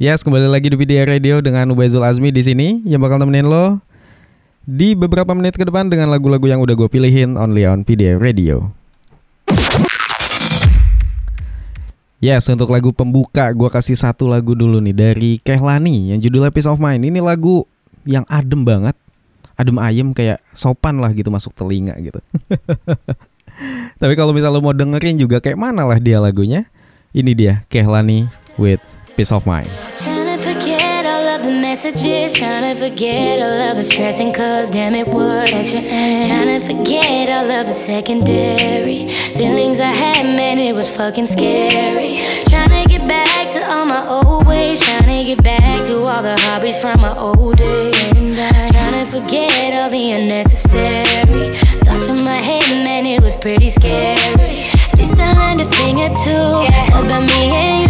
Yes, kembali lagi di Video Radio dengan Ubaizul Azmi di sini yang bakal nemenin lo di beberapa menit ke depan dengan lagu-lagu yang udah gue pilihin only on Video Radio. Yes, untuk lagu pembuka gue kasih satu lagu dulu nih dari Kehlani yang judulnya Peace of Mind. Ini lagu yang adem banget, adem ayem kayak sopan lah gitu masuk telinga gitu. Tapi kalau misalnya lo mau dengerin juga kayak mana lah dia lagunya, ini dia Kehlani with Peace of Mind. Trying to forget all of the messages, trying to forget all of the stressing, cause damn it was. Trying to forget all of the secondary feelings I had, man, it was fucking scary. Trying to get back to all my old ways, trying to get back to all the hobbies from my old days. Trying to forget all the unnecessary thoughts in my head, man, it was pretty scary. At least I learned a thing or two about me and you,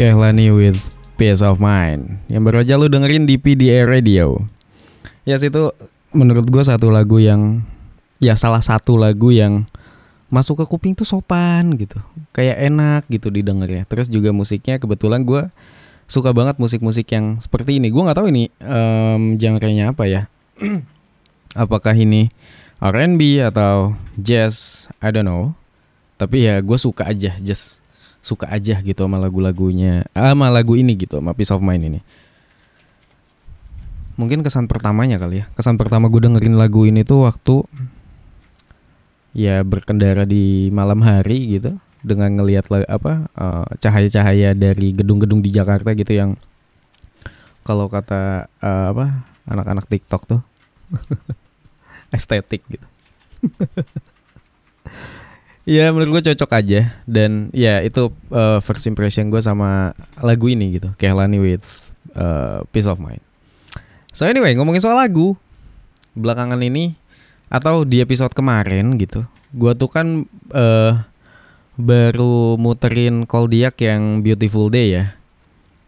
Kehlani with Peace of Mind. Yang baru aja lu dengerin di PDA Radio. Yes itu menurut gue satu lagu yang Ya salah satu lagu yang Masuk ke kuping tuh sopan gitu. Kayak enak gitu didengar ya Terus juga musiknya kebetulan gue Suka banget musik-musik yang seperti ini. Gue gak tahu ini um, genre-nya apa ya. Apakah ini R&B atau jazz? I don't know. Tapi ya gue suka aja Just suka aja gitu sama lagu-lagunya ah, sama lagu ini gitu sama Peace of Mind ini. Mungkin kesan pertamanya kali ya. Kesan pertama gue dengerin lagu ini tuh waktu ya berkendara di malam hari gitu dengan ngelihat apa eh, cahaya-cahaya dari gedung-gedung di Jakarta gitu yang kalau kata eh, apa anak-anak TikTok tuh estetik gitu ya menurut gue cocok aja. Dan ya itu uh, first impression gue sama lagu ini gitu. Kehlani with uh, Peace of Mind. So anyway ngomongin soal lagu. Belakangan ini atau di episode kemarin gitu gue tuh kan uh, baru muterin Koldiak yang Beautiful Day ya.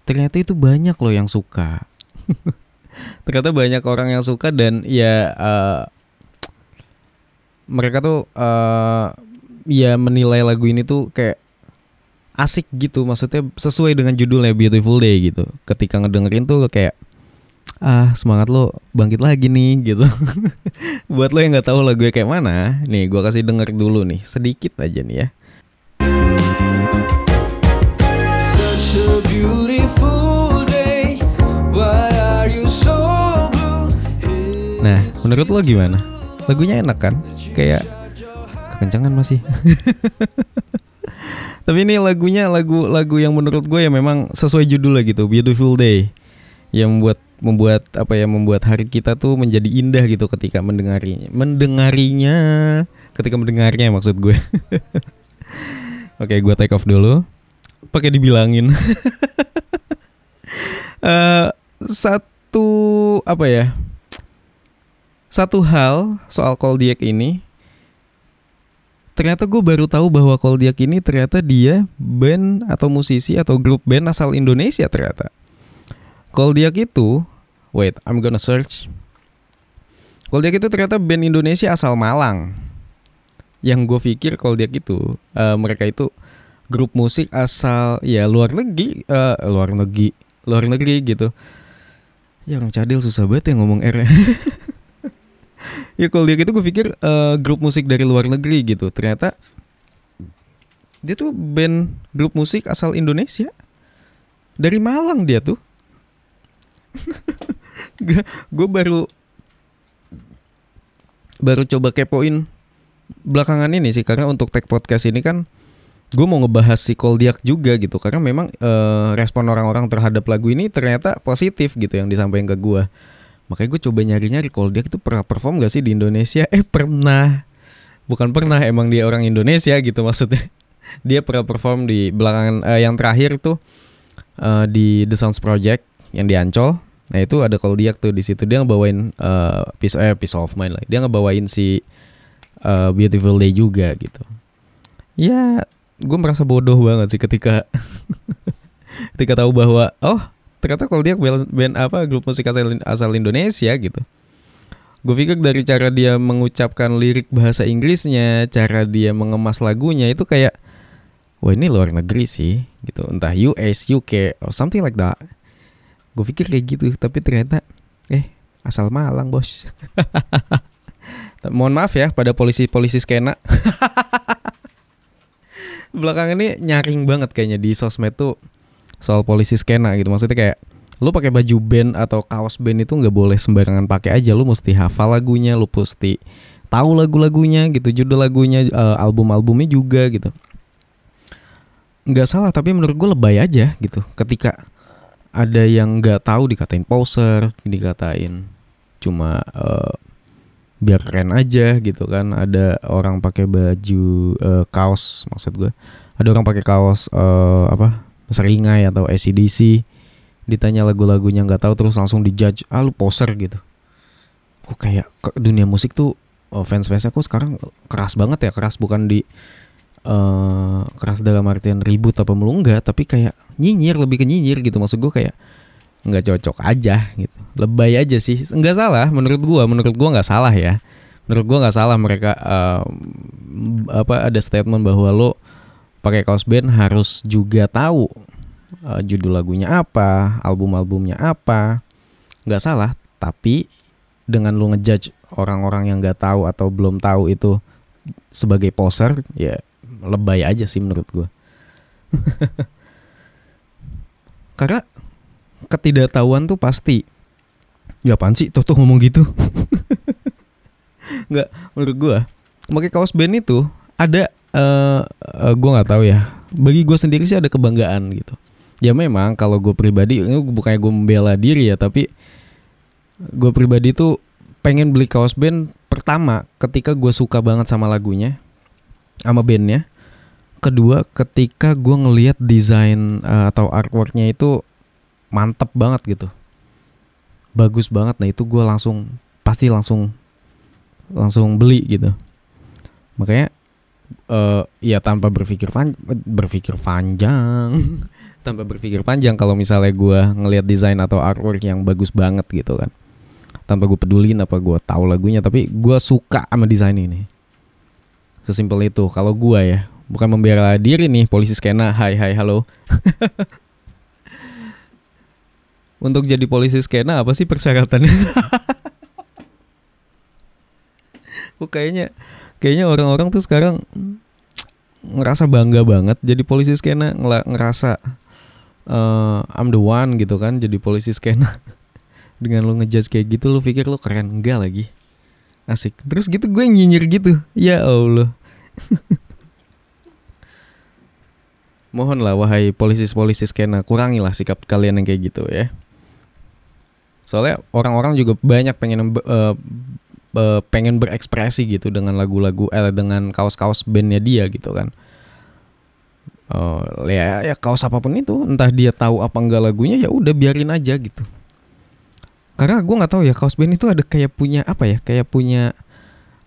Ternyata itu banyak loh yang suka. Ternyata banyak orang yang suka dan ya uh, mereka tuh uh, ya menilai lagu ini tuh kayak asik gitu. Maksudnya sesuai dengan judulnya Beautiful Day gitu. Ketika ngedengerin tuh kayak ah semangat lo bangkit lagi nih gitu. Buat lo yang nggak tahu lagu kayak mana nih gua kasih denger dulu nih sedikit aja nih ya. Nah, menurut lo gimana? Lagunya enak kan? Kayak kekencangan masih. Tapi ini lagunya lagu-lagu yang menurut gue ya memang sesuai judul lah gitu, Beautiful Day. Yang membuat membuat apa ya membuat hari kita tuh menjadi indah gitu ketika mendengarinya. Mendengarinya, ketika mendengarnya maksud gue. Oke, gue take off dulu. Pakai dibilangin. uh, satu apa ya? Satu hal soal Koldiak ini ternyata gue baru tahu bahwa Koldiak ini ternyata dia band atau musisi atau grup band asal Indonesia ternyata. Koldiak itu, wait, I'm gonna search. Koldiak itu ternyata band Indonesia asal Malang. Yang gue pikir Koldiak itu uh, mereka itu grup musik asal ya luar negeri, uh, luar negeri, luar negeri gitu. Ya orang cadil susah banget ya ngomong R. ya kalau dia gitu gue pikir uh, grup musik dari luar negeri gitu. Ternyata dia tuh band grup musik asal Indonesia. Dari Malang dia tuh. Gue baru baru coba kepoin belakangan ini sih. Karena untuk tag podcast ini kan gue mau ngebahas si Koldiak juga gitu. Karena memang uh, respon orang-orang terhadap lagu ini ternyata positif gitu yang disampaikan ke gue Makanya gue coba nyari-nyari kalau dia itu pernah perform gak sih di Indonesia? Eh pernah. Bukan pernah emang dia orang Indonesia gitu maksudnya. Dia pernah perform di belakangan uh, yang terakhir tuh uh, di The Sounds Project yang di Ancol. Nah itu ada kalau dia tuh di situ dia ngebawain uh, piece eh piece of mind lah. Dia ngebawain si uh, Beautiful Day juga gitu. Ya gue merasa bodoh banget sih ketika ketika tahu bahwa oh ternyata kalau dia band, band apa grup musik asal asal Indonesia gitu. Gue pikir dari cara dia mengucapkan lirik bahasa Inggrisnya cara dia mengemas lagunya itu kayak wah ini luar negeri sih gitu. Entah US UK or something like that. Gue pikir kayak gitu tapi ternyata eh asal Malang bos. Mohon maaf ya pada polisi-polisi skena. Belakang ini nyaring banget kayaknya di sosmed tuh soal polisi skena gitu. Maksudnya kayak lu pakai baju band atau kaos band itu nggak boleh sembarangan pakai aja. Lu mesti hafal lagunya lu mesti tahu lagu-lagunya gitu judul lagunya uh, album-albumnya juga gitu. Nggak salah tapi menurut gue lebay aja gitu. Ketika ada yang nggak tahu dikatain poser dikatain cuma uh, biar keren aja gitu kan. Ada orang pakai baju uh, kaos maksud gue ada orang pakai kaos uh, apa seringai atau ACDC ditanya lagu-lagunya nggak tahu terus langsung dijudge ah lu poser gitu. Kok kayak dunia musik tuh oh, fans-fansnya kok sekarang keras banget ya keras bukan di uh, keras dalam artian ribut apa mulu enggak tapi kayak nyinyir lebih ke nyinyir gitu. Maksud gue kayak nggak cocok aja gitu. Lebay aja sih. Nggak salah menurut gue menurut gue nggak salah ya. Menurut gue nggak salah mereka uh, apa ada statement bahwa lo pakai kaos band harus juga tahu uh, judul lagunya apa, album-albumnya apa. Nggak salah, tapi dengan lu ngejudge orang-orang yang nggak tahu atau belum tahu itu sebagai poser, ya lebay aja sih menurut gue. Karena ketidaktahuan tuh pasti. Ya apaan sih, tuh ngomong gitu. Nggak, menurut gue. Pakai kaos band itu ada uh, uh, gue nggak tahu ya. Bagi gue sendiri sih ada kebanggaan gitu. Ya memang kalau gue pribadi ini bukannya gue membela diri ya tapi gue pribadi tuh pengen beli kaos band pertama ketika gue suka banget sama lagunya sama bandnya. Kedua ketika gue ngelihat desain uh, atau artworknya itu mantep banget gitu. Bagus banget. Nah itu gue langsung pasti langsung langsung beli gitu. Makanya uh, ya tanpa berpikir pan berpikir panjang. Tanpa berpikir panjang kalau misalnya gue ngelihat desain atau artwork yang bagus banget gitu kan. Tanpa gue pedulin apa gue tahu lagunya tapi gue suka sama desain ini. Sesimpel itu. Kalau gue ya bukan membela diri nih polisi skena. Hai hai halo. Untuk jadi polisi skena apa sih persyaratannya kok kayaknya kayaknya orang-orang tuh sekarang ngerasa bangga banget jadi polisi skena ngerasa uh, I'm the one gitu kan jadi polisi skena. Dengan lo ngejudge kayak gitu lo pikir lo keren? Enggak lagi. Asik. Terus gitu gue nyinyir gitu. Ya Allah. Mohonlah wahai polisi-polisi skena kurangilah sikap kalian yang kayak gitu ya. Soalnya orang-orang juga banyak pengen uh, uh, pengen berekspresi gitu dengan lagu-lagu eh dengan kaos-kaos bandnya dia gitu kan. Uh, ya ya kaos apa pun itu entah dia tahu apa enggak lagunya ya udah biarin aja gitu. Karena gue nggak tahu ya kaos band itu ada kayak punya apa ya kayak punya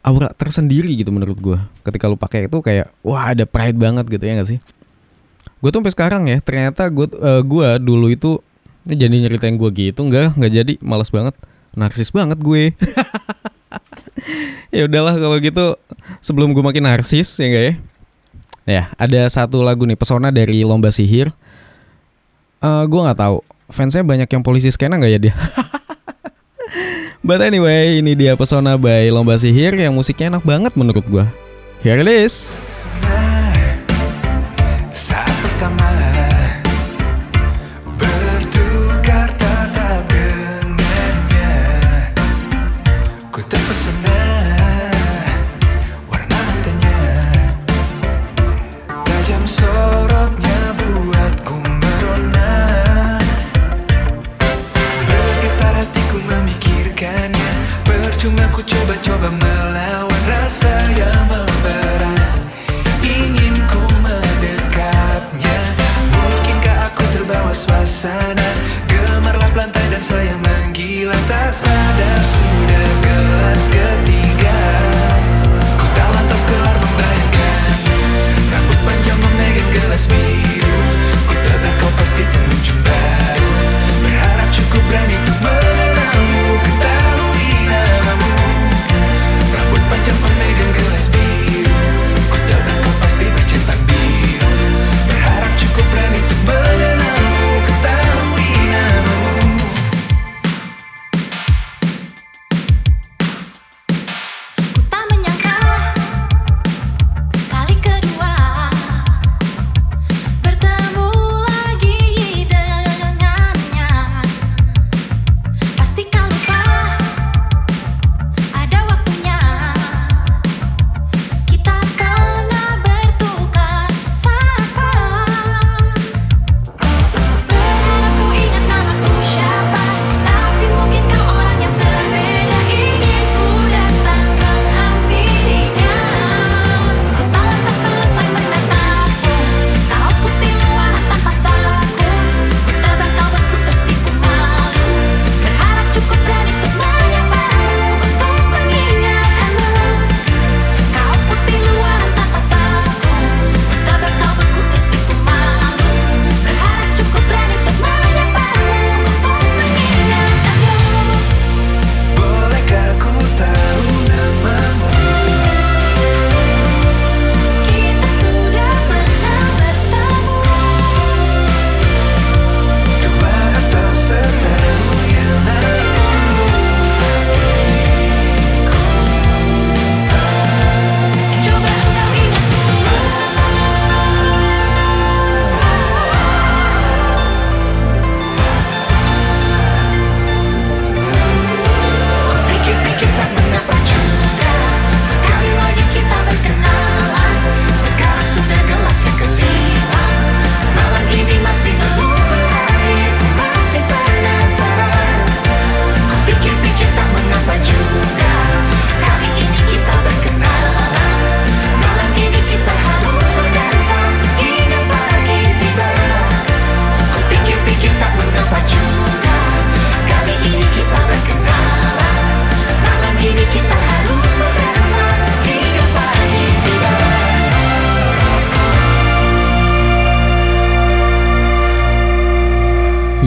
aura tersendiri gitu menurut gue ketika lu pakai itu kayak wah ada pride banget gitu ya gak sih? Gue tuh sampai sekarang ya ternyata gue uh, gua dulu itu jadi nyeritain gue gitu nggak nggak jadi malas banget. Narsis banget gue ya udahlah kalau gitu sebelum gue makin narsis ya enggak ya ya ada satu lagu nih pesona dari lomba sihir uh, eh, gue nggak tahu fansnya banyak yang polisi skena nggak ya dia But anyway, ini dia pesona by Lomba Sihir yang musiknya enak banget menurut gue. Here it is.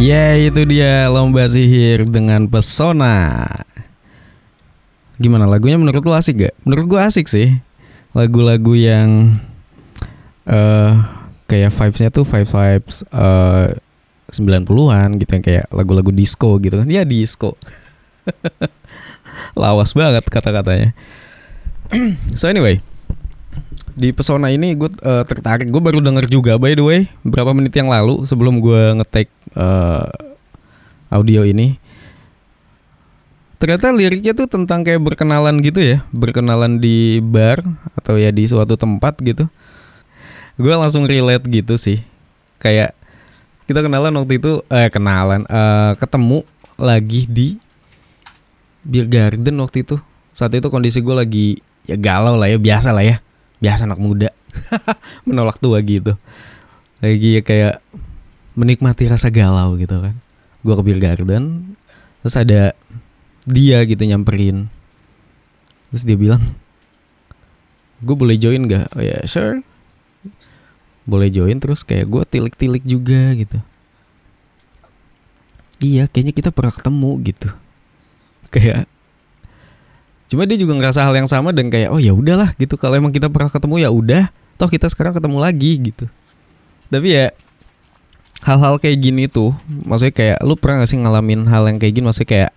Ya itu dia lomba sihir dengan pesona. Gimana lagunya menurut lo asik gak? Menurut gue asik sih. Lagu-lagu yang eh Kayak vibesnya tuh vibe vibes eh 90-an gitu yang kayak lagu-lagu disco gitu kan. Ya disco. Lawas banget kata-katanya. So anyway di pesona ini gue eh, tertarik. Gue baru denger juga by the way berapa menit yang lalu sebelum gue ngetek eh, audio ini. Ternyata liriknya tuh tentang kayak berkenalan gitu ya berkenalan di bar atau ya di suatu tempat gitu. Gue langsung relate gitu sih. Kayak kita kenalan waktu itu eh kenalan eh, ketemu lagi di beer garden waktu itu. Saat itu kondisi gue lagi ya galau lah ya biasa lah ya. Biasa anak muda. Menolak tua gitu. Lagi ya kayak menikmati rasa galau gitu kan. Gue ke beer garden terus ada dia gitu nyamperin. Terus dia bilang gue boleh join gak oh ya sure. Boleh join terus kayak gue tilik-tilik juga gitu. Iya kayaknya kita pernah ketemu gitu. Kayak cuma dia juga ngerasa hal yang sama dan kayak oh ya udahlah gitu. Kalau emang kita pernah ketemu ya udah. Toh kita sekarang ketemu lagi gitu. Tapi ya hal-hal kayak gini tuh maksudnya kayak lu pernah gak sih ngalamin hal yang kayak gini? Maksudnya kayak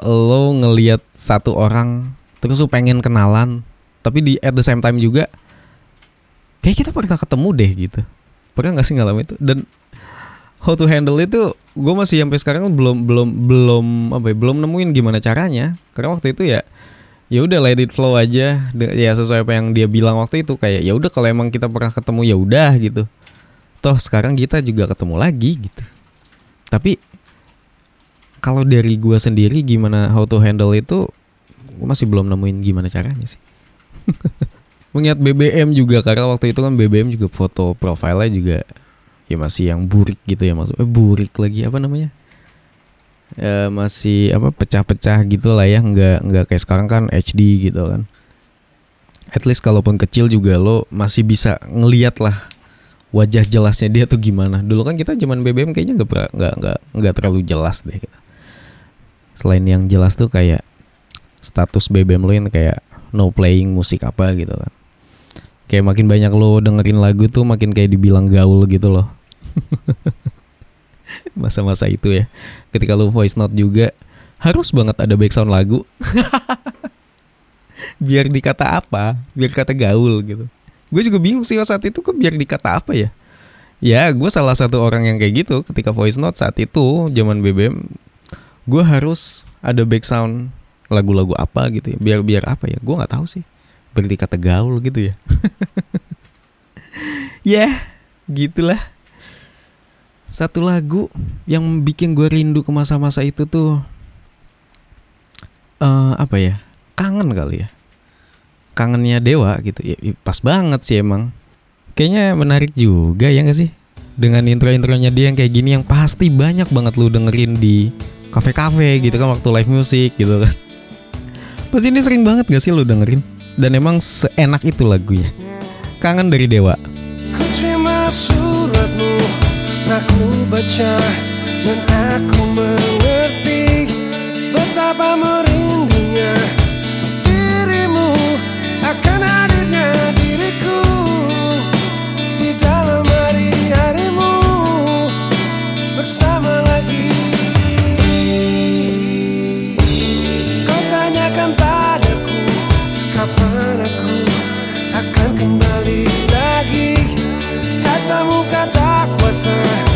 lo ngelihat satu orang terus lu pengen kenalan tapi di at the same time juga kayak kita pernah ketemu deh gitu. Pernah gak sih ngalamin itu? Dan how to handle itu gue masih sampai sekarang belum belum belum apa ya, belum nemuin gimana caranya. Karena waktu itu ya ya udah let it flow aja. Ya sesuai apa yang dia bilang waktu itu kayak ya udah kalau emang kita pernah ketemu ya udah gitu toh sekarang kita juga ketemu lagi gitu. Tapi kalau dari gue sendiri gimana how to handle itu gue masih belum nemuin gimana caranya sih. Mengingat BBM juga karena waktu itu kan BBM juga foto profilnya juga ya masih yang burik gitu ya maksudnya eh, burik lagi apa namanya? Ya masih apa pecah-pecah gitu lah ya nggak nggak kayak sekarang kan HD gitu kan. At least kalaupun kecil juga lo masih bisa ngeliat lah wajah jelasnya dia tuh gimana. Dulu kan kita zaman BBM kayaknya nggak nggak nggak nggak terlalu jelas deh. Selain yang jelas tuh kayak status BBM lo yang kayak no playing musik apa gitu kan. Kayak makin banyak lo dengerin lagu tuh makin kayak dibilang gaul gitu loh. Masa-masa itu ya. Ketika lo voice note juga harus banget ada background lagu. Biar dikata apa? Biar kata gaul gitu gue juga bingung sih saat itu kok biar dikata apa ya? Ya gue salah satu orang yang kayak gitu ketika voice note saat itu zaman BBM gue harus ada background lagu-lagu apa gitu ya biar biar apa ya? Gue nggak tahu sih. Berarti kata gaul gitu ya. Ya gitulah. Satu lagu yang bikin gue rindu ke masa-masa itu tuh eh apa ya? Kangen kali ya kangennya dewa gitu. Ya pas banget sih emang. Kayaknya menarik juga ya gak sih? Dengan intro-intronya dia yang kayak gini yang pasti banyak banget lu dengerin di kafe-kafe gitu kan waktu live music gitu kan. Pasti ini sering banget gak sih lu dengerin? Dan emang seenak itu lagunya. Kangen dari dewa. Ku terima suratmu Aku baca dan aku mengerti Betapa merindunya kata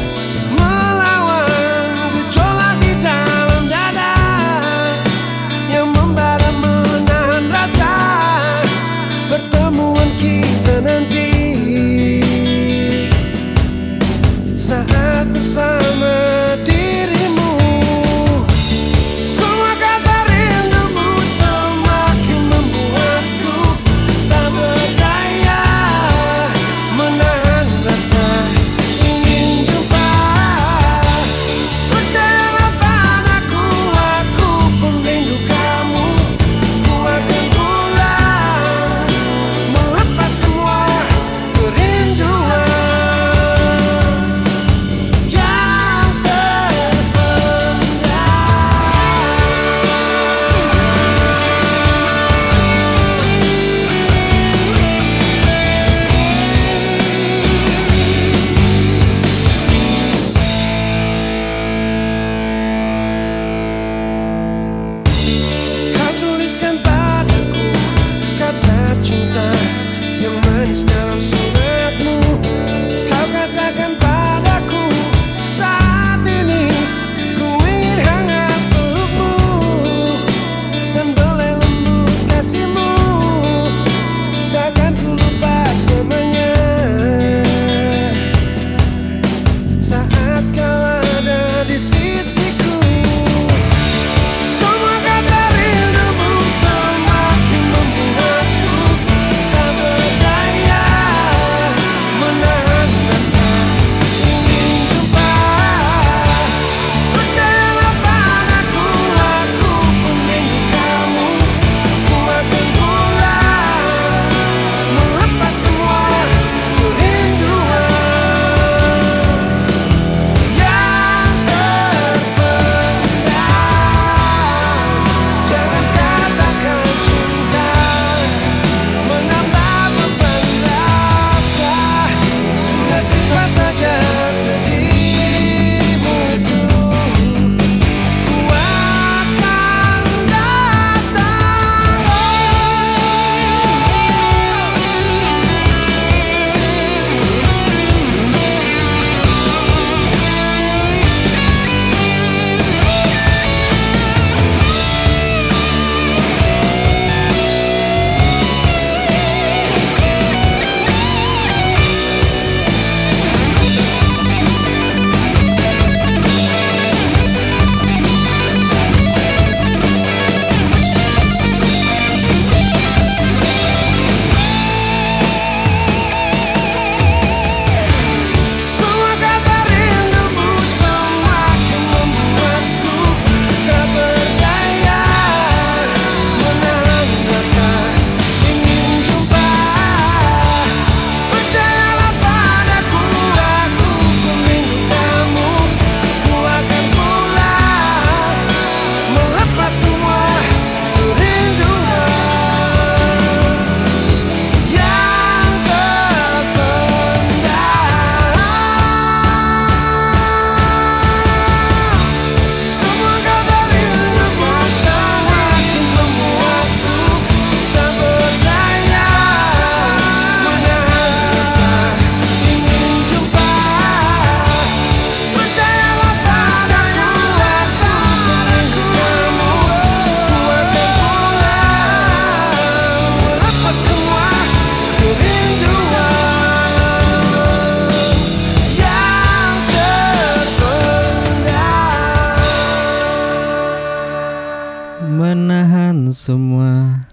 Menahan semua.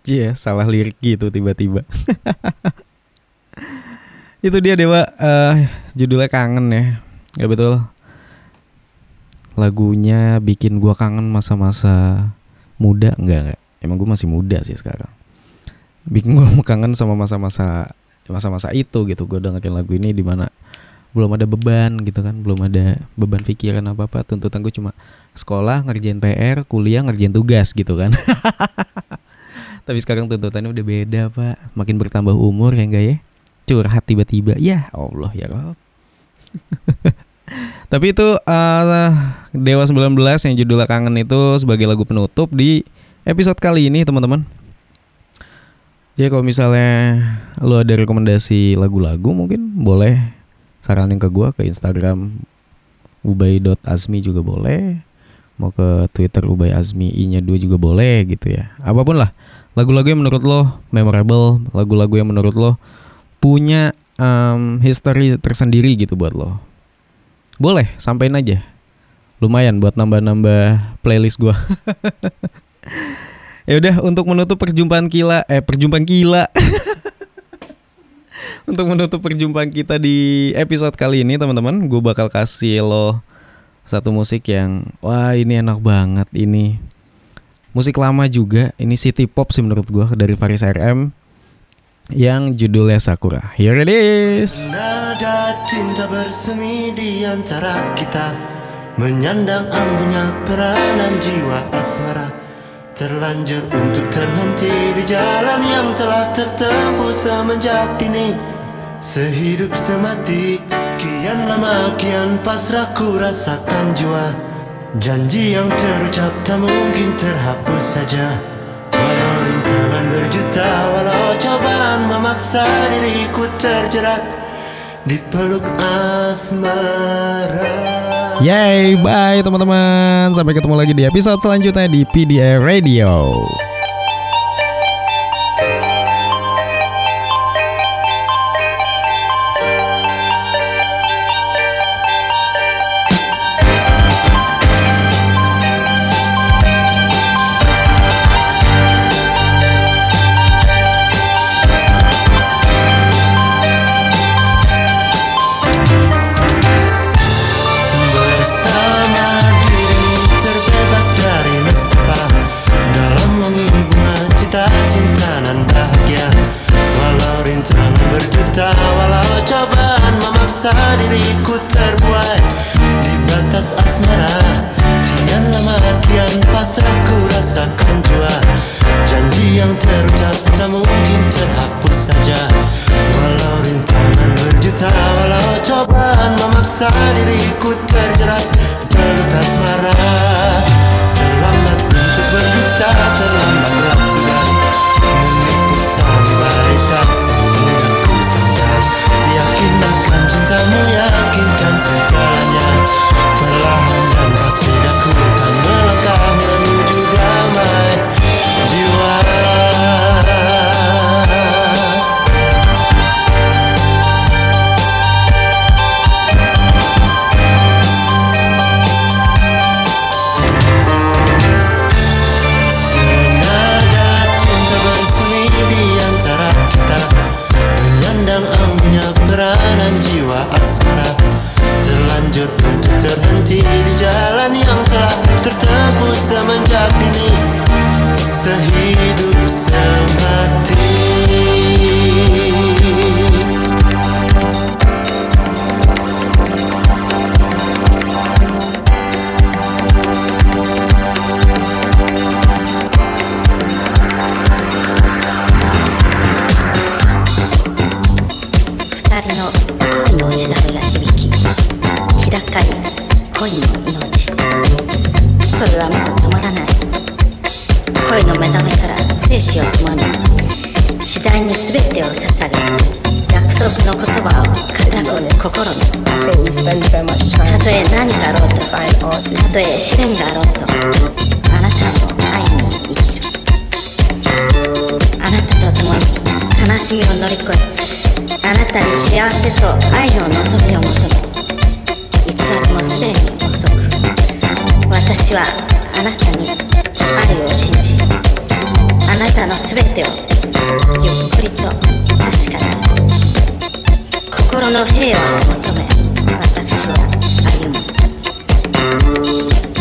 Cie, salah lirik gitu tiba-tiba. Itu dia Dewa. Eh Judulnya kangen ya. Ya betul. Lagunya bikin gua kangen masa-masa muda. Enggak, enggak. Emang gue masih muda sih sekarang. Bikin gua kangen sama masa-masa Masa-masa itu gitu. Gue dengerin lagu ini di mana belum ada beban gitu kan belum ada beban pikiran apa apa tuntutan gue cuma sekolah ngerjain PR kuliah ngerjain tugas gitu kan. Tapi sekarang tuntutannya udah beda pak. Makin bertambah umur ya enggak ya? Curhat tiba-tiba. Ya Allah ya Rob. Tapi itu eh, Dewa 19 yang judulnya kangen itu sebagai lagu penutup di episode kali ini teman-teman. Jadi kalau misalnya lo ada rekomendasi lagu-lagu mungkin boleh saranin ke gua ke Instagram ubay.azmi juga boleh. Mau ke Twitter ubay azmi i nya 2 juga boleh gitu ya. Apa pun lah. Lagu-lagu yang menurut lo memorable lagu-lagu yang menurut lo punya em, history tersendiri gitu buat lo. Boleh sampein aja. Lumayan buat nambah-nambah playlist gua. Ya udah untuk menutup perjumpaan kila eh perjumpaan gila untuk menutup perjumpaan kita di episode kali ini teman-teman gue bakal kasih lo satu musik yang wah ini enak banget ini. Musik lama juga ini city pop sih menurut gue dari Faris RM yang judulnya Sakura. Here it is! Nada cinta bersemi di antara kita Menyandang peranan jiwa asmara Terlanjur untuk terhenti di jalan yang telah tertempuh semenjak dini Sehidup semati Kian lama kian pasrah ku rasakan jua Janji yang terucap tak mungkin terhapus saja. Walau rintangan berjuta Walau cobaan memaksa diriku terjerat Di peluk asmara Yay, bye teman-teman. Sampai ketemu lagi di episode selanjutnya di PDA Radio. Asmara Terlanjur untuk terhenti di jalan yang telah tertempuh semenjak dini Sehidup semati 約束の言葉を固く心にたとえ何があろうとたとえ試練があろうとあなたの愛に生きる。あなたと共に悲しみを乗り越えあなたに幸せと愛の望みを求め偽りもすでに遅く私はあなたに愛を信じなたの全てをゆっくりと確かに心の平和を求め私は歩む。